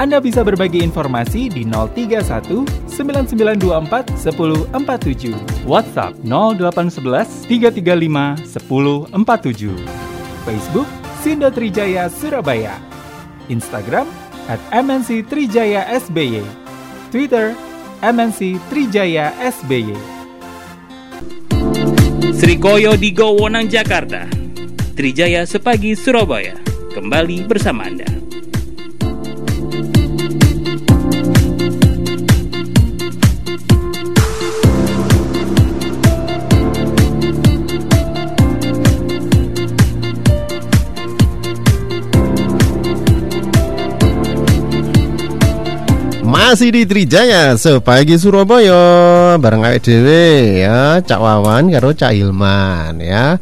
Anda bisa berbagi informasi di 031 9924 1047. WhatsApp 0811 335 1047. Facebook Sindo Trijaya Surabaya. Instagram at MNC Trijaya SBY. Twitter MNC Trijaya SBY. Srikoyo di Gowonang, Jakarta. Trijaya Sepagi, Surabaya. Kembali bersama Anda. Masih di Trijaya sepagi Surabaya bareng awake dhewe ya Cak Wawan karo Cak Hilman ya.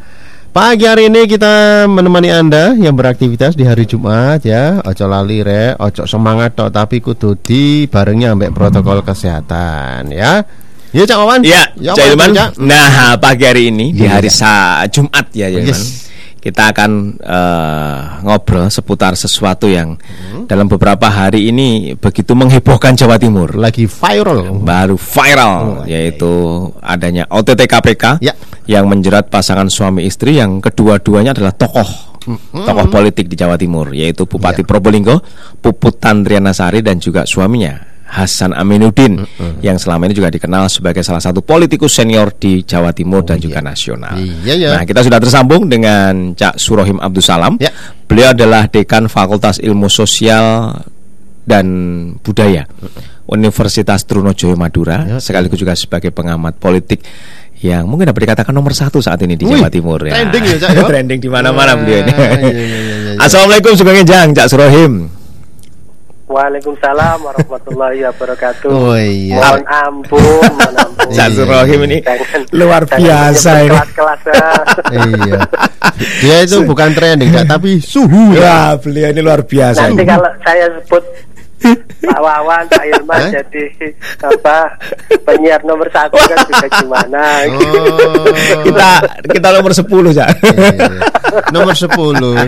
Pagi hari ini kita menemani Anda yang beraktivitas di hari Jumat ya. Ojo lali re, ojo semangat tok tapi kudu di barengnya ambek protokol kesehatan ya. Ya Cak Wawan. Ya, Ya, Cak Ilman. Cak. Nah, pagi hari ini di Iya, hari Cak. sa Jumat ya, Cak Yes. Kita akan eh, ngobrol seputar sesuatu yang Hmm. dalam beberapa hari ini begitu menghebohkan Jawa Timur. Lagi viral. Baru viral Oh, yaitu adanya OTT KPK Ya. yang menjerat pasangan suami istri yang kedua-duanya adalah tokoh tokoh politik di Jawa Timur yaitu Bupati Ya. Probolinggo Puput Tandriana Sari dan juga suaminya Hasan Aminuddin yang selama ini juga dikenal sebagai salah satu politikus senior di Jawa Timur dan juga nasional. Iya, ya. Nah, kita sudah tersambung dengan Cak Surohim Abdul Salam. Ya. Beliau adalah Dekan Fakultas Ilmu Sosial dan Budaya Universitas Trunojoyo Madura, Ya, sekaligus juga sebagai pengamat politik yang mungkin dapat dikatakan nomor satu saat ini di Wih, Jawa Timur ya. trending ya, Cak, ya? trending di mana-mana beliau ini. iya, iya, iya, iya. Assalamualaikum Sugeng Jang, Cak Surohim. Waalaikumsalam warahmatullahi wabarakatuh. Oh, iya. Mohon ampun, mohon ampun. Cak Surohim ini luar biasa ini. Kelas-kelas ya. iya. Dia itu bukan trending tapi suhu ya. Beliau ini luar biasa. Nanti kalau saya sebut Pak Wawan, Pak Ilman Hah? jadi apa penyiar nomor satu kan juga gimana? Oh. kita kita nomor 10, Cak. Iya. Nomor 10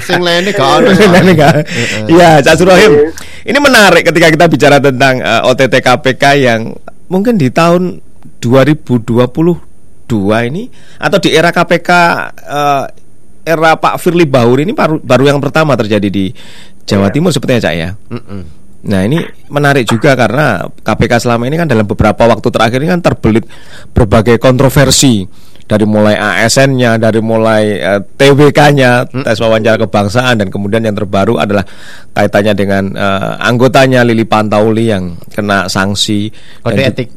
Sing lainnya gak ada nih, Kak? Heeh. Iya, Cak Surohim. Ini menarik ketika kita bicara tentang eh, OTT KPK yang mungkin di tahun 2022 ini atau di era KPK eh, era Pak Firly Bahuri ini baru baru yang pertama terjadi di Jawa Timur sepertinya Cak ya. Mm-mm. Nah ini menarik juga karena KPK selama ini kan dalam beberapa waktu terakhir ini kan terbelit berbagai kontroversi. Dari mulai ASN-nya, dari mulai eh, TWK-nya, tes wawancara kebangsaan dan kemudian yang terbaru adalah kaitannya dengan eh, anggotanya Lili Pantauli yang kena sanksi. Kode etik.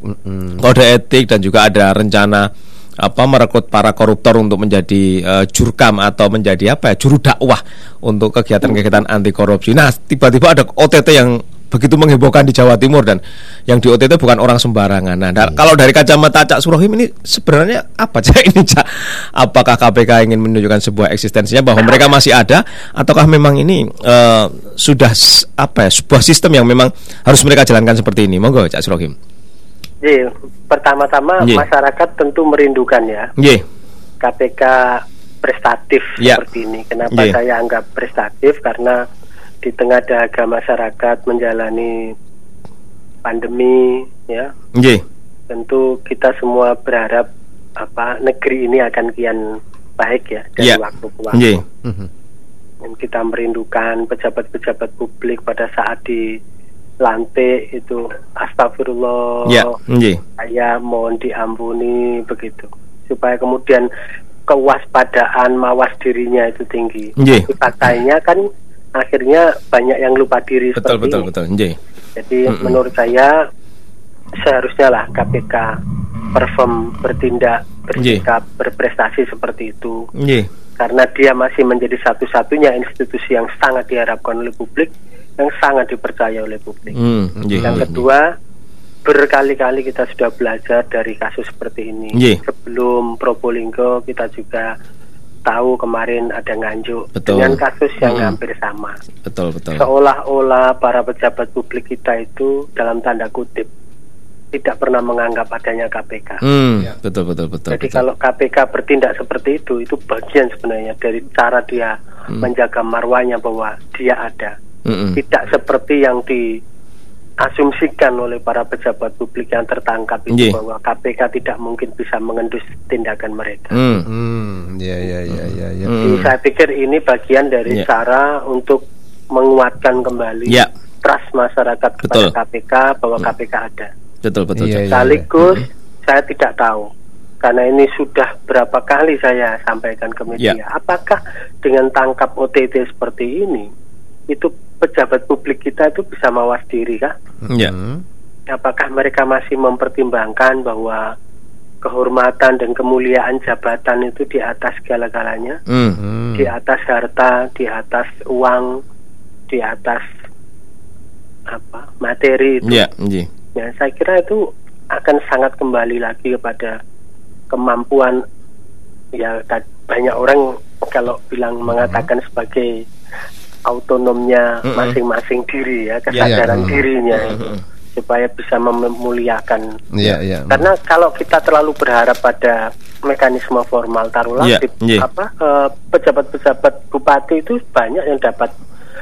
Kode etik dan juga ada rencana apa merekrut para koruptor untuk menjadi eh, jurkam atau menjadi apa ya juru dakwah untuk kegiatan-kegiatan anti korupsi. Nah, tiba-tiba ada OTT yang begitu menghebohkan di Jawa Timur dan yang di OTT bukan orang sembarangan. Nah, da- kalau dari kacamata Cak Surohim ini sebenarnya apa Cak ini Cak? Apakah KPK ingin menunjukkan sebuah eksistensinya bahwa mereka masih ada ataukah memang ini eh, sudah apa ya sebuah sistem yang memang harus mereka jalankan seperti ini? Monggo Cak Surohim. Jadi pertama-tama Iya. masyarakat tentu merindukan ya Nggih. KPK prestatif Ya. seperti ini. Kenapa Iya. saya anggap prestatif? Karena di tengah dahaga masyarakat menjalani pandemi, ya Nggih. tentu kita semua berharap apa negeri ini akan kian baik ya dari Iya. waktu ke waktu. Nggih. Mhm. Dan kita merindukan pejabat-pejabat publik pada saat di lantik itu astagfirullah Ya, nggih. saya mohon diampuni begitu supaya kemudian kewaspadaan mawas dirinya itu tinggi. Nggih. Tapi Faktanya kan akhirnya banyak yang lupa diri Betul seperti betul ini. betul. Jadi Mm-mm. menurut saya seharusnya lah KPK perform bertindak bersikap berprestasi seperti itu Nggih. karena dia masih menjadi satu-satunya institusi yang sangat diharapkan oleh publik yang sangat dipercaya oleh publik. Nggih. Yang kedua, berkali-kali kita sudah belajar dari kasus seperti ini. Nggih. Sebelum Probolinggo kita juga tahu kemarin ada nganjuk Betul. dengan kasus yang Mm-mm. hampir sama. Betul betul. Seolah-olah para pejabat publik kita itu dalam tanda kutip tidak pernah menganggap adanya KPK. Hmm, betul betul betul. Jadi betul. kalau KPK bertindak seperti itu, itu bagian sebenarnya dari cara dia Hmm. menjaga marwahnya bahwa dia ada. Mm-mm. Tidak seperti yang diasumsikan oleh para pejabat publik yang tertangkap itu Iya. bahwa KPK tidak mungkin bisa mengendus tindakan mereka. Hmm. Hmm, ya ya ya ya ya. Hmm. Jadi saya pikir ini bagian dari Iya. cara untuk menguatkan kembali Ya. trust masyarakat kepada Betul. KPK bahwa KPK ada. Betul betul. Iya, Cak. iya. Sekaligus saya tidak tahu karena ini sudah berapa kali saya sampaikan ke media. Ya. Apakah dengan tangkap OTT seperti ini itu pejabat publik kita itu bisa mawas diri kah? Ya. Hmm. Apakah mereka masih mempertimbangkan bahwa kehormatan dan kemuliaan jabatan itu di atas segala-galanya? Hmm. Hmm. Di atas harta, di atas uang, di atas apa materi itu. Ya, iya. Ya, saya kira itu akan sangat kembali lagi kepada kemampuan ya banyak orang kalau bilang mengatakan sebagai autonomnya masing-masing diri ya Ya, ya. kesadaran Mm. dirinya itu, Mm-mm. supaya bisa memuliakan Iya iya. karena kalau kita terlalu berharap pada mekanisme formal taruhlah Iya, di- iya. apa eh, pejabat-pejabat bupati itu banyak yang dapat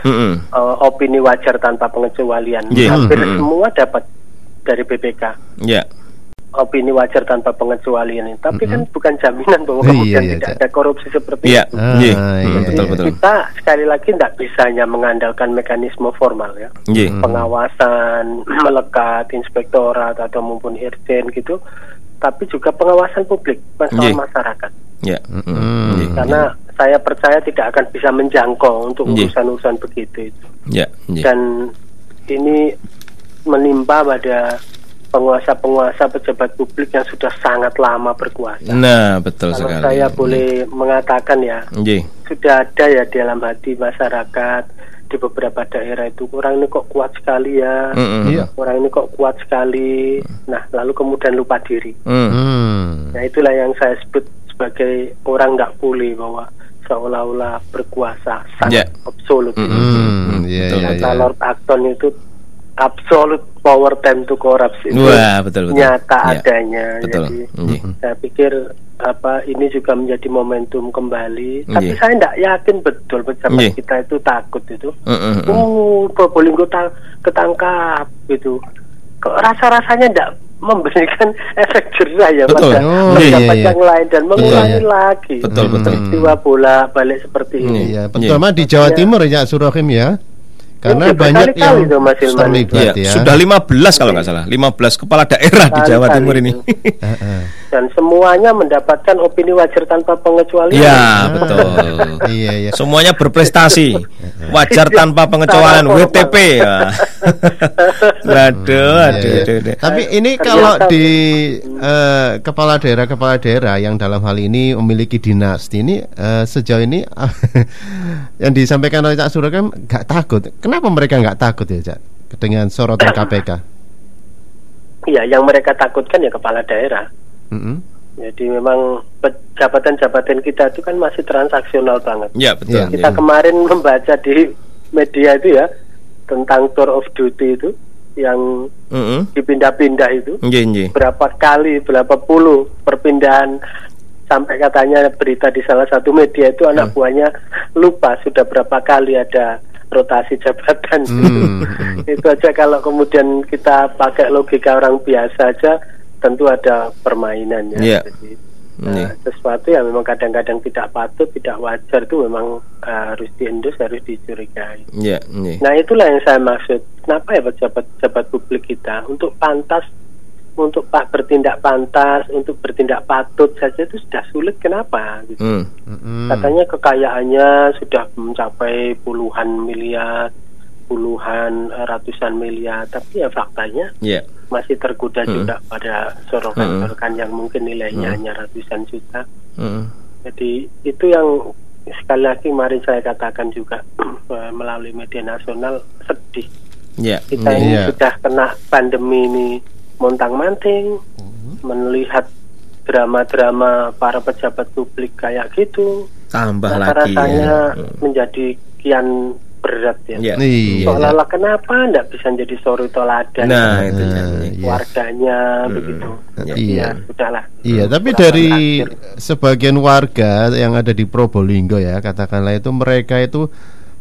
Mm-mm. eh, opini wajar tanpa pengecualian Iya. hampir Mm-mm. semua dapat dari BPK Ya. Opini wajar tanpa pengecualian ini. Tapi kan bukan jaminan bahwa Iya, kemudian iya, tidak Cak. ada korupsi seperti Iya. itu. Ah, Iya. iya, Mm, iya. Betul betul. Kita sekali lagi tidak bisa hanya mengandalkan mekanisme formal ya, Iya. pengawasan melekat, inspektorat atau maupun irjen gitu, tapi juga pengawasan publik, masalah Iya. masyarakat. Ya. Hmm. Mm-mm. Iya. Karena saya percaya tidak akan bisa menjangkau untuk Iya. urusan-urusan begitu itu. Ya. Iya. dan ini menimpa pada penguasa-penguasa pejabat publik yang sudah sangat lama berkuasa. Nah, betul Kalau sekali. saya boleh mengatakan ya, Iya. sudah ada ya di dalam hati masyarakat di beberapa daerah itu orang ini kok kuat sekali ya, Mm-mm. Iya. orang ini kok kuat sekali. Nah, lalu kemudian lupa diri. Mm. Hmm. Nah, itulah yang saya sebut sebagai orang nggak pulih bahwa seolah-olah berkuasa sangat Ya. absolut. Mm-mm. Hmm. Iya Betul. iya Kata iya. Lord Acton itu absolute power time to corrupt itu Wah, betul betul. nyata Ya. adanya. Betul. Jadi Iya. saya pikir apa ini juga menjadi momentum kembali. Tapi Iya. saya tidak yakin betul pejabat Iya. kita itu takut itu. Mm-mm. Oh, Probolinggo ta- ketangkap gitu. Kok rasa-rasanya tidak memberikan efek jerah ya Betul. pada Oh, pejabat iya, iya. yang lain dan mengulangi Iya. lagi Betul betul. peristiwa bola balik seperti ini. Iya, Iya. terutama di Jawa Timur ya Surahim ya. Karena Iya, banyak yang tuh, Mas terlibat Iya, ya. sudah 15 kalau nggak salah, 15 kepala daerah di Jawa Timur ini. dan semuanya mendapatkan opini wajar tanpa pengecualian. Ya, betul. Iya iya. Semuanya berprestasi. Wajar tanpa pengecualian WTP ya. Waduh, Iya, aduh, iya. aduh, aduh. Tapi ini kalau di eh, kepala daerah kepala daerah yang dalam hal ini memiliki dinasti ini eh, sejauh ini yang disampaikan oleh Cak Surahim nggak takut. Kenapa mereka nggak takut ya Cak dengan sorotan KPK? Iya, yang mereka takutkan ya kepala daerah. Mm-mm. Jadi memang jabatan-jabatan kita itu kan masih transaksional banget. Ya, betul. Kita kemarin membaca di media itu ya tentang tour of duty itu yang Mm-mm. dipindah-pindah itu nggih. berapa kali berapa puluh perpindahan sampai katanya berita di salah satu media itu anak buahnya lupa sudah berapa kali ada rotasi jabatan Hmm, hmm. itu aja kalau kemudian kita pakai logika orang biasa aja tentu ada permainan ya Iya. Jadi, Iya. eh, sesuatu yang memang kadang-kadang tidak patut tidak wajar itu memang eh, harus diendus harus dicurigai Iya, nggih. Nah itulah yang saya maksud. Kenapa ya pejabat-pejabat publik kita untuk pantas, untuk pak bertindak pantas, untuk bertindak patut saja itu sudah sulit. Kenapa? Gitu. Hmm. Mm-mm. Katanya kekayaannya sudah mencapai puluhan miliar, puluhan eh, ratusan miliar. Tapi ya faktanya Iya. Masih tergoda Hmm. juga pada sorokan-sorokan yang mungkin nilainya Hmm. hanya ratusan juta. Mm. Jadi itu yang sekali lagi kemarin saya katakan juga eh, melalui media nasional sedih. Iya. Kita Iya. ini sudah kena pandemi ini montang manting, melihat drama-drama para pejabat publik kayak gitu Tambah lagi rasanya ya. menjadi kian berat ya. Iya. Iya. Seolah-olah kenapa nggak bisa jadi suri toladan Nah, itu Nah, iya. warganya begitu. Iya. Jadi Iya. ya sudahlah. Iya, tapi Kurang dari akhir. sebagian warga yang ada di Probolinggo ya, katakanlah itu mereka itu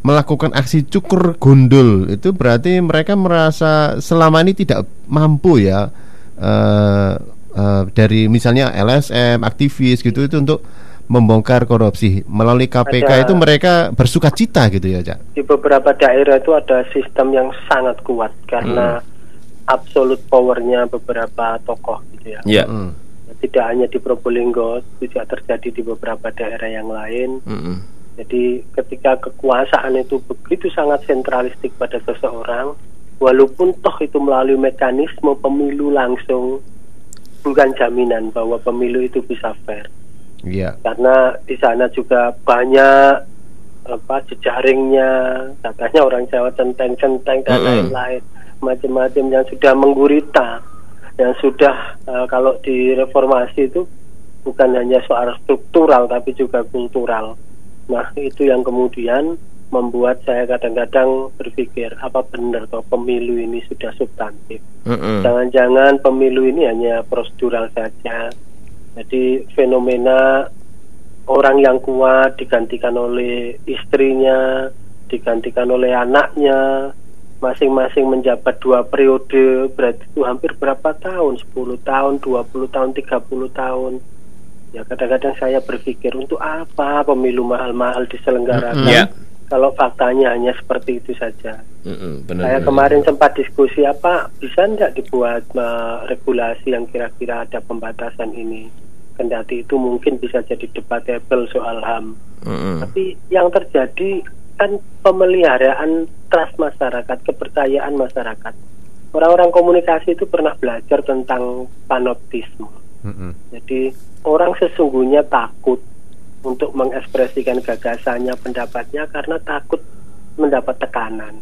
melakukan aksi cukur gundul. Itu berarti mereka merasa selama ini tidak mampu ya eh, eh, dari misalnya LSM, aktivis gitu itu untuk membongkar korupsi melalui KPK Ada- itu mereka bersuka cita gitu ya, Cak. di beberapa daerah itu ada sistem yang sangat kuat karena absolute powernya beberapa tokoh gitu ya. Iya. Mm. Tidak hanya di Probolinggo, juga terjadi di beberapa daerah yang lain. Mm-mm. Jadi ketika kekuasaan itu begitu sangat sentralistik pada seseorang, walaupun toh itu melalui mekanisme pemilu langsung, bukan jaminan bahwa pemilu itu bisa fair. Iya. Karena di sana juga banyak apa jejaringnya, katanya orang Jawa centeng-centeng dan lain-lain, macam-macam yang sudah menggurita, yang sudah eh, kalau di reformasi itu bukan hanya soal struktural tapi juga kultural. Nah itu yang kemudian membuat saya kadang-kadang berpikir apa benar toh pemilu ini sudah substantif. Mm-mm. Jangan-jangan pemilu ini hanya prosedural saja. Jadi fenomena orang yang kuat digantikan oleh istrinya, digantikan oleh anaknya, masing-masing menjabat dua periode, berarti itu hampir berapa tahun? 10 tahun, 20 tahun, 30 tahun. Ya kadang-kadang saya berpikir untuk apa pemilu mahal-mahal diselenggarakan Mm, ya. kalau faktanya hanya seperti itu saja. Benar. Saya benar. kemarin sempat diskusi apa bisa nggak dibuat eh, regulasi yang kira-kira ada pembatasan ini. Kendati itu mungkin bisa jadi debatable soal HAM. Mm-mm. Tapi yang terjadi kan pemeliharaan trust masyarakat, kepercayaan masyarakat. Orang-orang komunikasi itu pernah belajar tentang panoptisme. Mm-mm. Jadi orang sesungguhnya takut untuk mengekspresikan gagasannya, pendapatnya karena takut mendapat tekanan.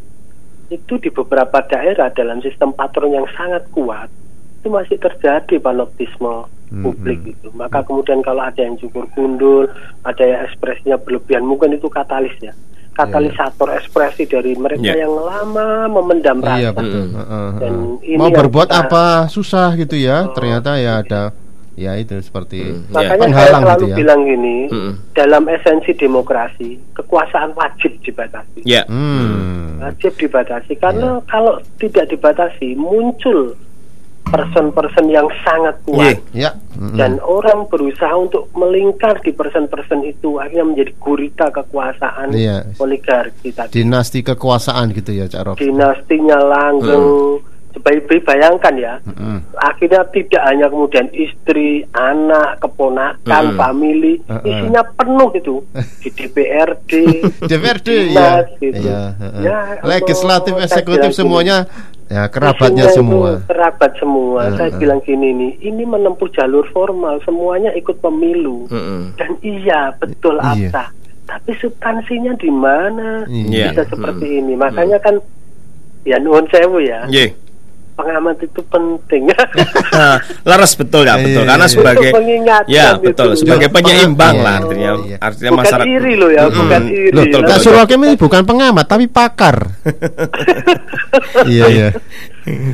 Itu di beberapa daerah dalam sistem patron yang sangat kuat itu masih terjadi panoptisme publik itu. Maka kemudian kalau ada yang cukur gundul, ada yang ekspresinya berlebihan, mungkin itu katalis ya. Katalisator ekspresi dari mereka Iya. yang lama memendam rasa. Iya betul. Heeh, Dan heeh. ini Mau berbuat kita- apa susah gitu ya. Ternyata ya ada ya itu seperti Mm. Makanya saya Penghalang selalu gitu ya. bilang gini, Mm-mm. dalam esensi demokrasi, kekuasaan wajib dibatasi. Ya. Hmm. Wajib dibatasi karena kalau tidak dibatasi muncul person-person yang sangat kuat Ya. Mm-mm. dan orang berusaha untuk melingkar di person-person itu akhirnya menjadi gurita kekuasaan Iya. oligarki tadi. dinasti kekuasaan gitu ya Cak Rob. Dinastinya langgeng. Sebaik bayangkan ya, Mm-mm. akhirnya tidak hanya kemudian istri, anak, keponakan, Mm. family, Uh-uh. isinya penuh itu di DPRD, DPRD di ya. Dinas, gitu. Iya, heeh. Ya, Legislatif, eksekutif gini, semuanya ya kerabatnya semua. Kerabat semua. Uh-uh. Saya bilang gini nih, ini menempuh jalur formal, semuanya ikut pemilu. Mm-mm. Dan iya, betul Iya. absah. Tapi substansinya di mana Iya. bisa seperti ini? Makanya kan ya nuhun sewu ya. Ye. Pengamat itu penting. Laras betul ya, betul. Iya, Karena iya. sebagai ya betul sebagai Iya. penyeimbang Iya, lah artinya iya. artinya bukan masyarakat iri loh ya, bukan iri. Loh, Betul, betul. Surwakem ini bukan pengamat tapi pakar. iya iya.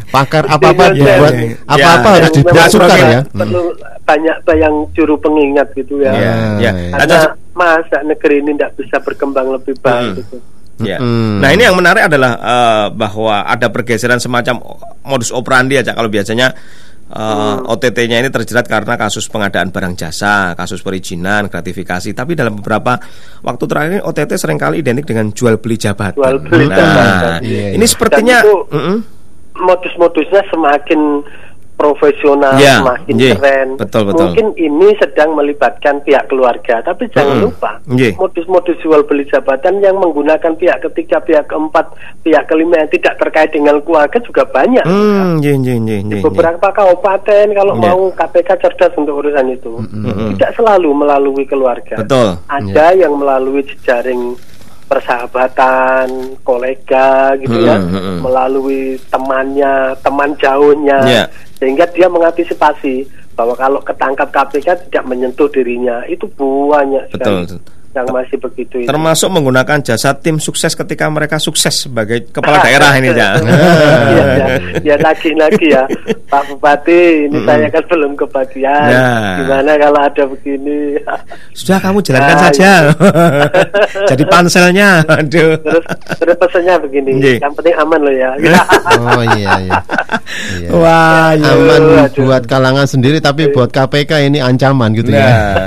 Pakar apa-apa dibuat iya. apa-apa Ya, harus perlu- ya. Perlu banyak yang juru pengingat gitu ya. Iya. Karena Ada- masa negeri ini tidak bisa berkembang lebih baik Hmm. gitu. Ya. Mm-mm. Nah ini yang menarik adalah eh, bahwa ada pergeseran semacam modus operandi aja kalau biasanya eh, OTT-nya ini terjerat karena kasus pengadaan barang jasa, kasus perizinan, gratifikasi. Tapi dalam beberapa waktu terakhir ini OTT sering kali identik dengan jual beli jabatan. Jual beli nah, jabatan. Iya, ini iya. sepertinya itu- Mm-mm. Modus-modusnya semakin profesional, Ya, semakin iya, keren. betul, betul. Mungkin ini sedang melibatkan pihak keluarga, tapi jangan Mm-mm. lupa Iya. modus-modus jual beli jabatan yang menggunakan pihak ketiga, pihak keempat, pihak kelima yang tidak terkait dengan keluarga juga banyak. Hmm, iya, iya, iya, iya, iya. Beberapa kabupaten kalau Iya. mau KPK cerdas untuk urusan itu, tidak selalu melalui keluarga. Betul. Ada yang melalui jejaring persahabatan, kolega gitu ya, Mm-mm, mm-mm. melalui temannya, teman jauhnya, Iya. Sehingga dia mengantisipasi bahwa kalau ketangkap KPK tidak menyentuh dirinya itu banyak sekali Betul. Yang masih begitu itu. Termasuk menggunakan jasa tim sukses ketika mereka sukses sebagai kepala daerah ini ya. Iya, ya, ya lagi-lagi ya Pak Bupati ini saya kan belum kebagian Nah. gimana kalau ada begini Sudah kamu jalankan Ah, saja. Jadi panselnya. Aduh. terus terus pesannya begini Nggih. yang penting aman loh ya Oh iya iya. Iya. Wah, iya. Aman aduh. buat kalangan sendiri tapi buat KPK ini ancaman gitu ya.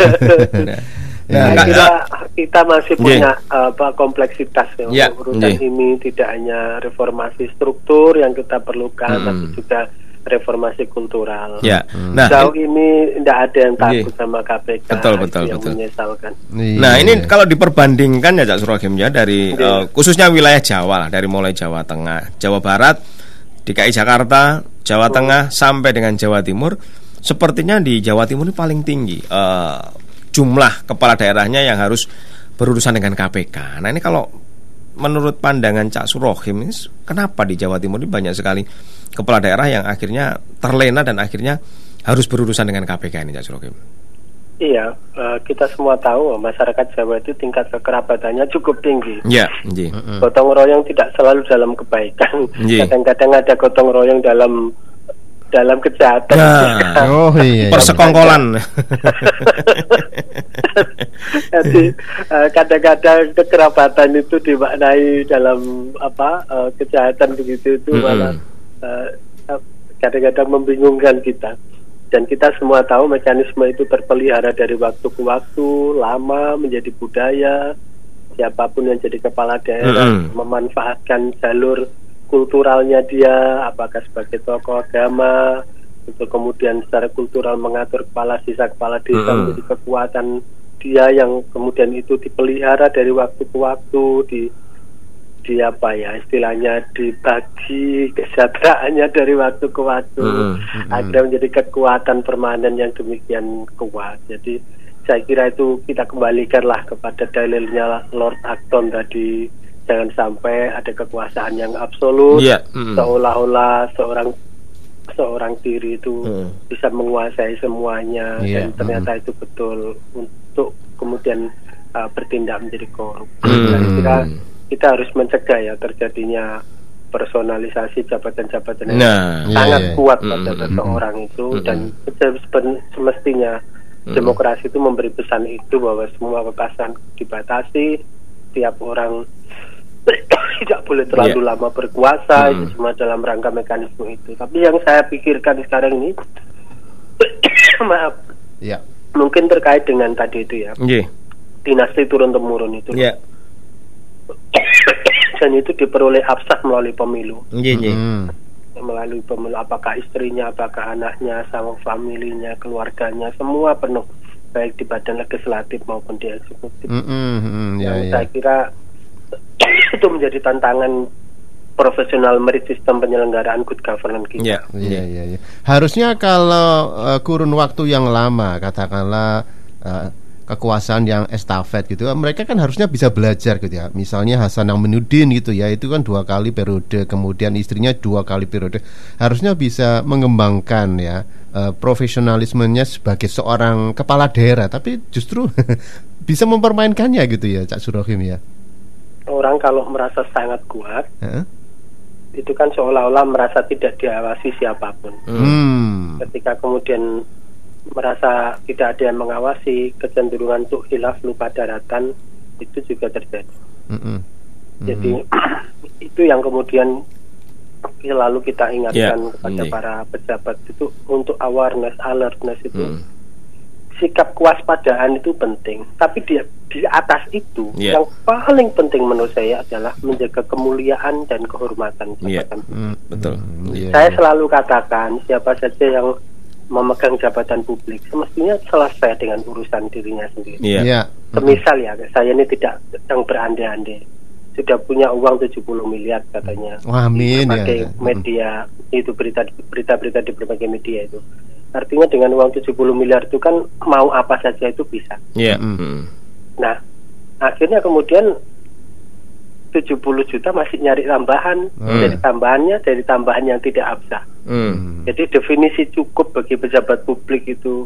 Nah. Nah, kira kita masih punya apa kompleksitas ya untuk urusan nggih. ini tidak hanya reformasi struktur yang kita perlukan Hmm. tapi juga reformasi kultural. Ya. Hmm. Nah, Sejauh ini tidak ada yang takut Nggih. sama KPK Betul, betul, yang betul. menyesalkan. Iya. Nah ini kalau diperbandingkan ya Cak Suragim ya dari Iya. eh, khususnya wilayah Jawa lah dari mulai Jawa Tengah, Jawa Barat, DKI Jakarta, Jawa Tengah sampai dengan Jawa Timur, sepertinya di Jawa Timur ini paling tinggi eh, jumlah kepala daerahnya yang harus berurusan dengan KPK. Nah ini kalau menurut pandangan Cak Surahim ini kenapa di Jawa Timur ini banyak sekali kepala daerah yang akhirnya terlena dan akhirnya harus berurusan dengan KPK ini Cak Surahim? Iya, eh, kita semua tahu masyarakat Jawa itu tingkat kekerabatannya cukup tinggi. Ya, nggih. Mm-mm. Gotong royong tidak selalu dalam kebaikan. Kadang-kadang ada gotong royong dalam dalam kejahatan. Nah. Oh iya. iya. persekongkolan. Jadi eh, kadang-kadang kekerabatan itu dimaknai dalam apa eh, kejahatan begitu itu Mm-mm. malah eh, kadang-kadang membingungkan kita. Dan kita semua tahu mekanisme itu terpelihara dari waktu ke waktu, lama menjadi budaya. Siapa pun yang jadi kepala daerah Mm-mm. memanfaatkan jalur kulturalnya dia, apakah sebagai tokoh agama, untuk kemudian secara kultural mengatur kepala desa kepala desa Mm-mm. menjadi kekuatan dia yang kemudian itu dipelihara dari waktu ke waktu di di apa ya istilahnya dibagi kesejahteraannya dari waktu ke waktu Mm-mm. agar menjadi kekuatan permanen yang demikian kuat jadi saya kira itu kita kembalikanlah kepada dalilnya Lord Acton tadi jangan sampai ada kekuasaan yang absolut Iya, mm. seolah-olah seorang seorang diri itu Mm. bisa menguasai semuanya Iya, dan ternyata itu betul untuk kemudian uh, bertindak menjadi korup. Mm. Saya kira kita harus mencegah ya terjadinya personalisasi jabatan-jabatan yang Nah, Iya, sangat iya. kuat Mm, pada mm, seseorang itu Mm, dan semestinya Mm. demokrasi itu memberi pesan itu bahwa semua kekuasaan dibatasi, tiap orang tidak boleh terlalu Iya. lama berkuasa Mm. itu semua dalam rangka mekanisme itu. Tapi yang saya pikirkan sekarang ini, maaf, Iya. mungkin terkait dengan tadi itu ya nggih. dinasti turun temurun itu Iya. dan itu diperoleh absah melalui pemilu Nggih, nggih. Mm. melalui pemilu apakah istrinya apakah anaknya sama familinya keluarganya semua penuh baik di badan legislatif maupun di eksekutif Mm, mm, mm, ya, yang ya. saya kira itu menjadi tantangan profesional merit sistem penyelenggaraan good governance kita Iya, Iya, iya, iya. Harusnya kalau eh, kurun waktu yang lama, katakanlah eh, kekuasaan yang estafet gitu, mereka kan harusnya bisa belajar gitu ya. Misalnya Hasan Aminuddin gitu ya, itu kan dua kali periode, kemudian istrinya dua kali periode. Harusnya bisa mengembangkan ya eh, profesionalismenya sebagai seorang kepala daerah, tapi justru bisa mempermainkannya gitu ya, Cak Surohim ya. Orang kalau merasa sangat kuat Heeh. itu kan seolah-olah merasa tidak diawasi siapa pun Hmm. ketika kemudian merasa tidak ada yang mengawasi kecenderungan untuk hilaf lupa daratan itu juga terjadi Mm-mm. jadi itu yang kemudian selalu kita ingatkan Ya, kepada ini. para pejabat itu untuk awareness alertness itu Hmm. Sikap kewaspadaan itu penting tapi di di atas itu Ya. yang paling penting menurut saya adalah menjaga kemuliaan dan kehormatan Iya. jabatan Mm, Betul. mm, iya, saya iya. selalu katakan siapa saja yang memegang jabatan publik semestinya selesai dengan urusan dirinya sendiri. Iya. Iya. Semisal ya, saya ini tidak sedang berandai-andai. Sudah punya uang 70 miliar katanya. Wah, amin ya. media itu berita berita-berita di berbagai media itu. Artinya dengan uang 70 miliar itu kan mau apa saja itu bisa. Iya. Mm. Hmm. Nah, akhirnya kemudian 70 juta masih nyari tambahan Hmm. dari tambahannya dari tambahan yang tidak absah. Hmm. Jadi definisi cukup bagi pejabat publik itu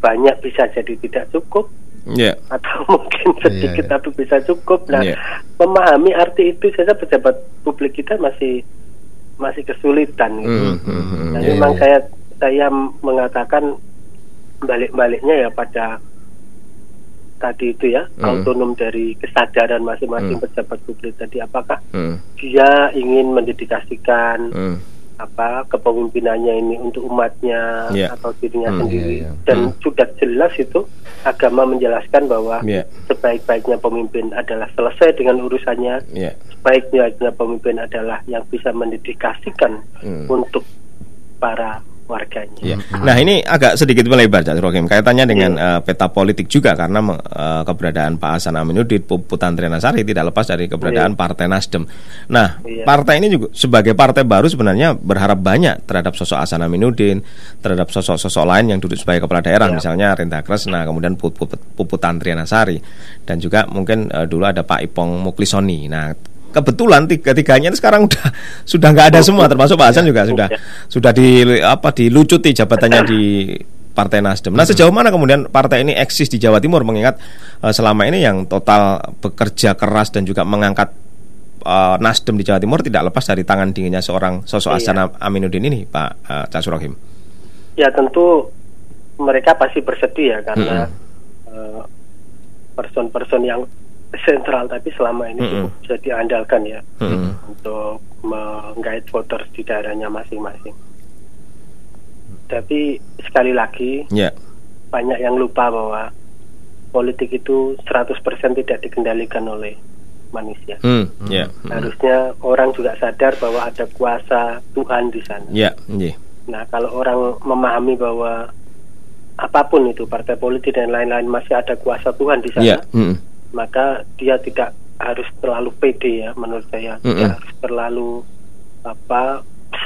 banyak bisa jadi tidak cukup Ya. atau mungkin sedikit iya. tapi bisa cukup. Nah, Iya. memahami arti itu saja pejabat publik kita masih masih kesulitan. Gitu. Hmm, hmm. Dan Iya, memang iya. saya saya mengatakan balik-baliknya ya pada tadi itu ya Hmm. autonom dari kesadaran masing-masing Hmm. pejabat publik tadi apakah Hmm. dia ingin mendedikasikan Hmm. apa kepemimpinannya ini untuk umatnya Iya. atau dirinya Hmm, sendiri iya, iya. dan Hmm. sudah jelas itu agama menjelaskan bahwa Iya. sebaik-baiknya pemimpin adalah selesai dengan urusannya Ya. sebaik-baiknya pemimpin adalah yang bisa mendedikasikan Hmm. untuk para warganya. Ya. Nah ini agak sedikit melebar Cak Rokim kaitannya dengan eh, peta politik juga karena eh, keberadaan Pak Hasan Aminuddin, Puput Trianasari tidak lepas dari keberadaan Partai Nasdem. Nah Iya. partai ini juga sebagai partai baru sebenarnya berharap banyak terhadap sosok Hasan Aminuddin, terhadap sosok-sosok lain yang duduk sebagai kepala daerah, Iya. misalnya Rinta Kresna, kemudian Puput, Puput Trianasari, dan juga mungkin eh, dulu ada Pak Ipong Muklisoni. Nah kebetulan tiga-tiganya sekarang udah sudah nggak ada semua termasuk Pak Hasan juga sudah sudah di apa dilucuti jabatannya di Partai Nasdem. Nah sejauh mana kemudian partai ini eksis di Jawa Timur mengingat eh, selama ini yang total bekerja keras dan juga mengangkat eh, Nasdem di Jawa Timur tidak lepas dari tangan dinginnya seorang sosok Iya. Hasan Aminuddin ini Pak uh, Cak Surahim. Ya tentu mereka pasti bersedia karena eh, person-person yang sentral tapi selama ini Mm-mm. cukup bisa diandalkan ya Mm-mm. untuk menggait voters di daerahnya masing-masing. Tapi sekali lagi Ya. banyak yang lupa bahwa politik itu 100% tidak dikendalikan oleh manusia. Hmm, ya. Hmm. Harusnya orang juga sadar bahwa ada kuasa Tuhan di sana. Ya, iya. Nah, kalau orang memahami bahwa apa pun itu partai politik dan lain-lain masih ada kuasa Tuhan di sana, Ya. Mm. Maka dia tidak harus terlalu pede ya menurut saya. Tidak Mm-mm. harus terlalu apa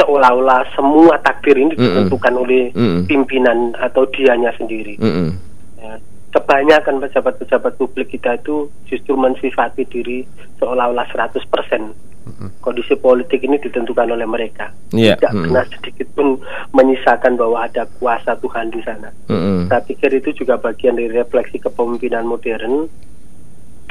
seolah-olah semua takdir ini ditentukan oleh Mm-mm. pimpinan atau dianya sendiri. Mm-mm. Ya, kebanyakan pejabat-pejabat publik kita itu justru mensifati diri seolah-olah 100% kondisi politik ini ditentukan oleh mereka. Iya, Tidak mm. pernah sedikit pun menyisakan bahwa ada kuasa Tuhan di sana. Mm-mm. Saya pikir itu juga bagian dari refleksi kepemimpinan modern.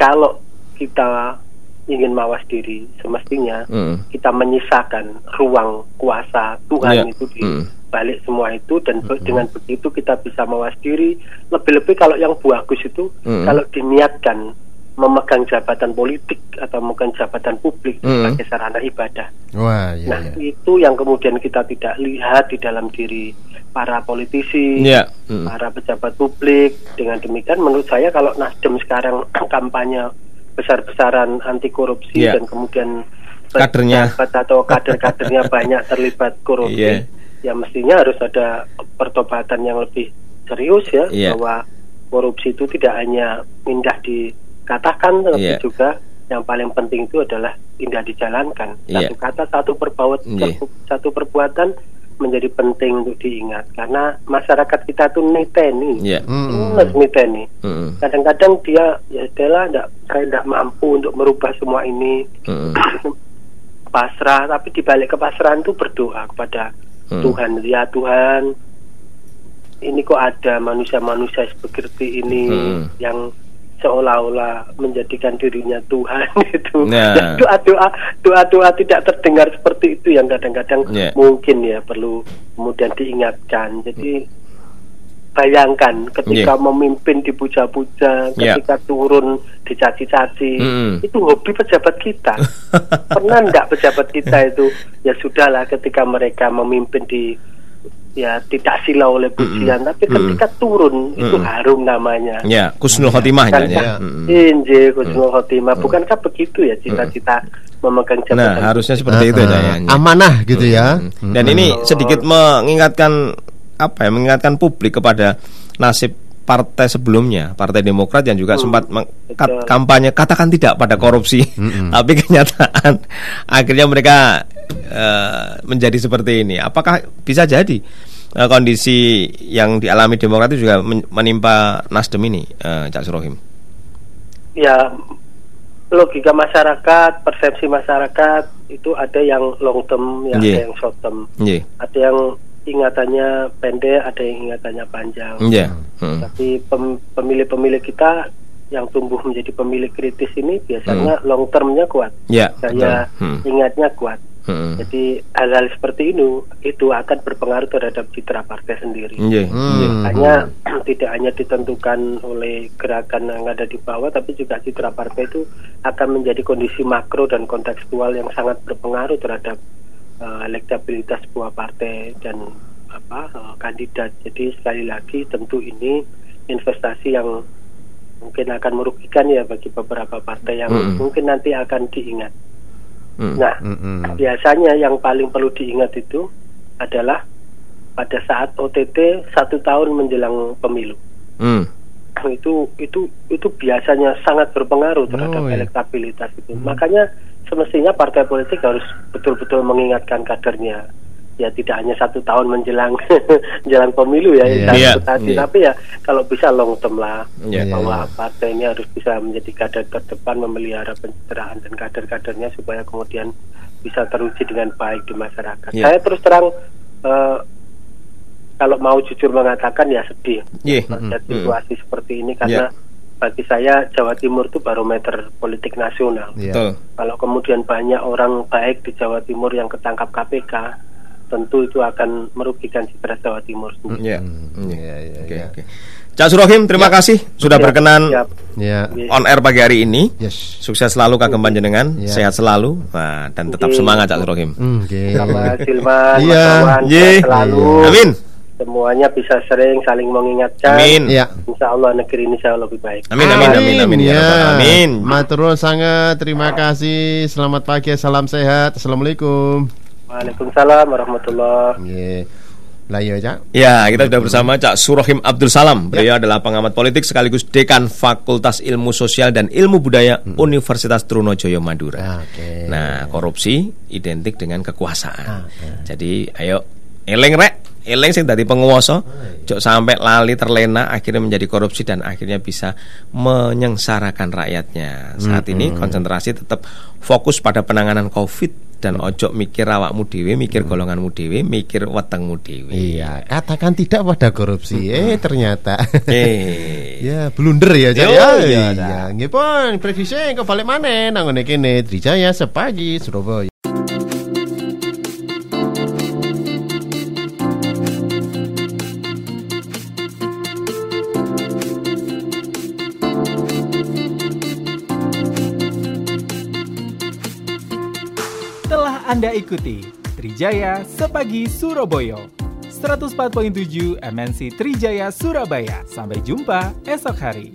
Kalau kita ingin mawas diri, semestinya Mm. kita menyisakan ruang kuasa Tuhan Iya, itu di mm. balik semua itu dan be- dengan begitu kita bisa mawas diri. Lebih-lebih kalau yang bagus itu Mm. kalau diniatkan memegang jabatan politik atau memegang jabatan publik Mm. sebagai sarana ibadah. Wah, iya, Nah, iya. itu yang kemudian kita tidak lihat di dalam diri para politisi, Iya. Mm. para pejabat publik. Dengan demikian, menurut saya kalau Nasdem sekarang kampanye besar-besaran anti korupsi Iya. dan kemudian Kadernya. atau kader-kadernya banyak terlibat korupsi, Iya. ya mestinya harus ada pertobatan yang lebih serius ya Iya. bahwa korupsi itu tidak hanya indah dikatakan, tapi Iya. juga yang paling penting itu adalah indah dijalankan. Satu kata, satu perbuatan, Iya. satu perbuatan menjadi penting untuk diingat karena masyarakat kita tuh niteni, Iya. Mm-mm. harus niteni. Mm-mm. Kadang-kadang dia ya Stella enggak saya tidak mampu untuk merubah semua ini Mm-mm. pasrah tapi dibalik kepasrahan itu berdoa kepada Hmm. Tuhan ya Tuhan ini kok ada manusia-manusia seperti ini Hmm. yang seolah-olah menjadikan dirinya Tuhan itu Nah. Ya, doa-doa doa-doa tidak terdengar seperti itu yang kadang-kadang Ya. mungkin ya perlu kemudian diingatkan jadi bayangkan ketika Ya. memimpin dipuja-puja Ya. ketika turun dicaci-caci Mm-mm. itu hobi pejabat kita pernah enggak pejabat kita itu ya sudahlah ketika mereka memimpin di ya tidak silau oleh pujian tapi ketika turun itu Mm-mm. harum namanya Ya, kusnul khotimah ya. Injil Husnul Khotimah bukankah begitu ya cita-cita memegang Nah, jabatan harusnya seperti itu Ah, ya. ah, ya. amanah gitu ya. Mm. Dan ini sedikit mengingatkan apa ya? Mengingatkan publik kepada nasib partai sebelumnya, Partai Demokrat yang juga sempat kat- betul. kampanye katakan tidak pada korupsi, tapi kenyataan akhirnya mereka eh, menjadi seperti ini. Apakah bisa jadi eh, kondisi yang dialami Demokrat itu juga men- menimpa Nasdem ini, eh, Cak Surohim? ya logika masyarakat, persepsi masyarakat itu ada yang long term, ya, Iya. ada yang short term, Nggih. ada yang ingatannya pendek, ada yang ingatannya panjang. Nggih. Heeh. Tapi pem- pemilih-pemilih kita yang tumbuh menjadi pemilih kritis ini biasanya long termnya kuat, Ya, daya betul. Hmm. ingatnya kuat. Heeh. Jadi hal-hal seperti itu itu akan berpengaruh terhadap citra partai sendiri. Nggih. Nggih. Hmm. Hanya tidak hanya ditentukan oleh gerakan yang ada di bawah, tapi juga citra partai itu akan menjadi kondisi makro dan kontekstual yang sangat berpengaruh terhadap eh, elektabilitas sebuah partai dan apa eh, kandidat. Jadi sekali lagi tentu ini investasi yang mungkin akan merugikan ya bagi beberapa partai yang Mm-mm. mungkin nanti akan diingat. Mm. Nah, Mm-mm. biasanya yang paling perlu diingat itu adalah pada saat OTT satu tahun menjelang pemilu Mm. itu itu itu biasanya sangat berpengaruh terhadap Oh, iya. elektabilitas itu makanya semestinya partai politik harus betul-betul mengingatkan kadernya ya tidak hanya satu tahun menjelang menjelang pemilu ya Iya. Iya, tadi iya. tapi ya kalau bisa long term lah Iya. bahwa partai ini harus bisa menjadi kader terdepan memelihara pencitraan dan kader-kadernya supaya kemudian bisa teruji dengan baik di masyarakat. Iya. Saya terus terang eh, kalau mau jujur mengatakan ya sedih melihat Mm. situasi seperti ini karena bagi saya Jawa Timur itu barometer politik nasional. Iya. Betul. Kalau kemudian banyak orang baik di Jawa Timur yang ketangkap KPK, tentu itu akan merugikan citra Jawa Timur sendiri. Iya. Iya. Iya, Oke, oke. Cak Surohim, terima kasih sudah Ya, berkenan siap. Ya. Oke. on air pagi hari ini. Yes. Sukses selalu kagem panjenengan, Ya. sehat selalu, Nah, dan tetap semangat Cak Surohim. Hmm, Oke. Sama Silman, Iya. Selalu. Amin. Semuanya bisa sering saling mengingatkan. Amin. Iya. Insya Allah negeri ini jauh lebih baik. Amin amin amin amin ya. ya. Rabbal Amin. Maturun sangat terima kasih. Selamat pagi, salam sehat. Assalamualaikum. Waalaikumsalam warahmatullahi Nggih. Lah iya, Cak. Ya, kita sudah bersama Cak Surohim Abdul Salam. Beliau adalah pengamat politik sekaligus dekan Fakultas Ilmu Sosial dan Ilmu Budaya Universitas Trunojoyo Madura. Oke. Nah, korupsi identik dengan kekuasaan. Jadi, ayo eleng rek, eleng sing tadi penguasa, jok sampai lali terlena akhirnya menjadi korupsi dan akhirnya bisa menyengsarakan rakyatnya. Saat ini konsentrasi tetap fokus pada penanganan Covid dan ojo mikir awakmu dhewe, mikir golonganmu dhewe, mikir wetengmu dhewe. Iya, katakan tidak pada korupsi. Eh, ternyata. Eh. ya, blunder ya, Cak. Yo, ya. iya, Iya, nggih pun prediksi kok balik maneh nang ngene kene Trijaya sepagi Surabaya. Anda ikuti Trijaya Sepagi Surabaya 104.7 MNC Trijaya Surabaya. Sampai jumpa esok hari.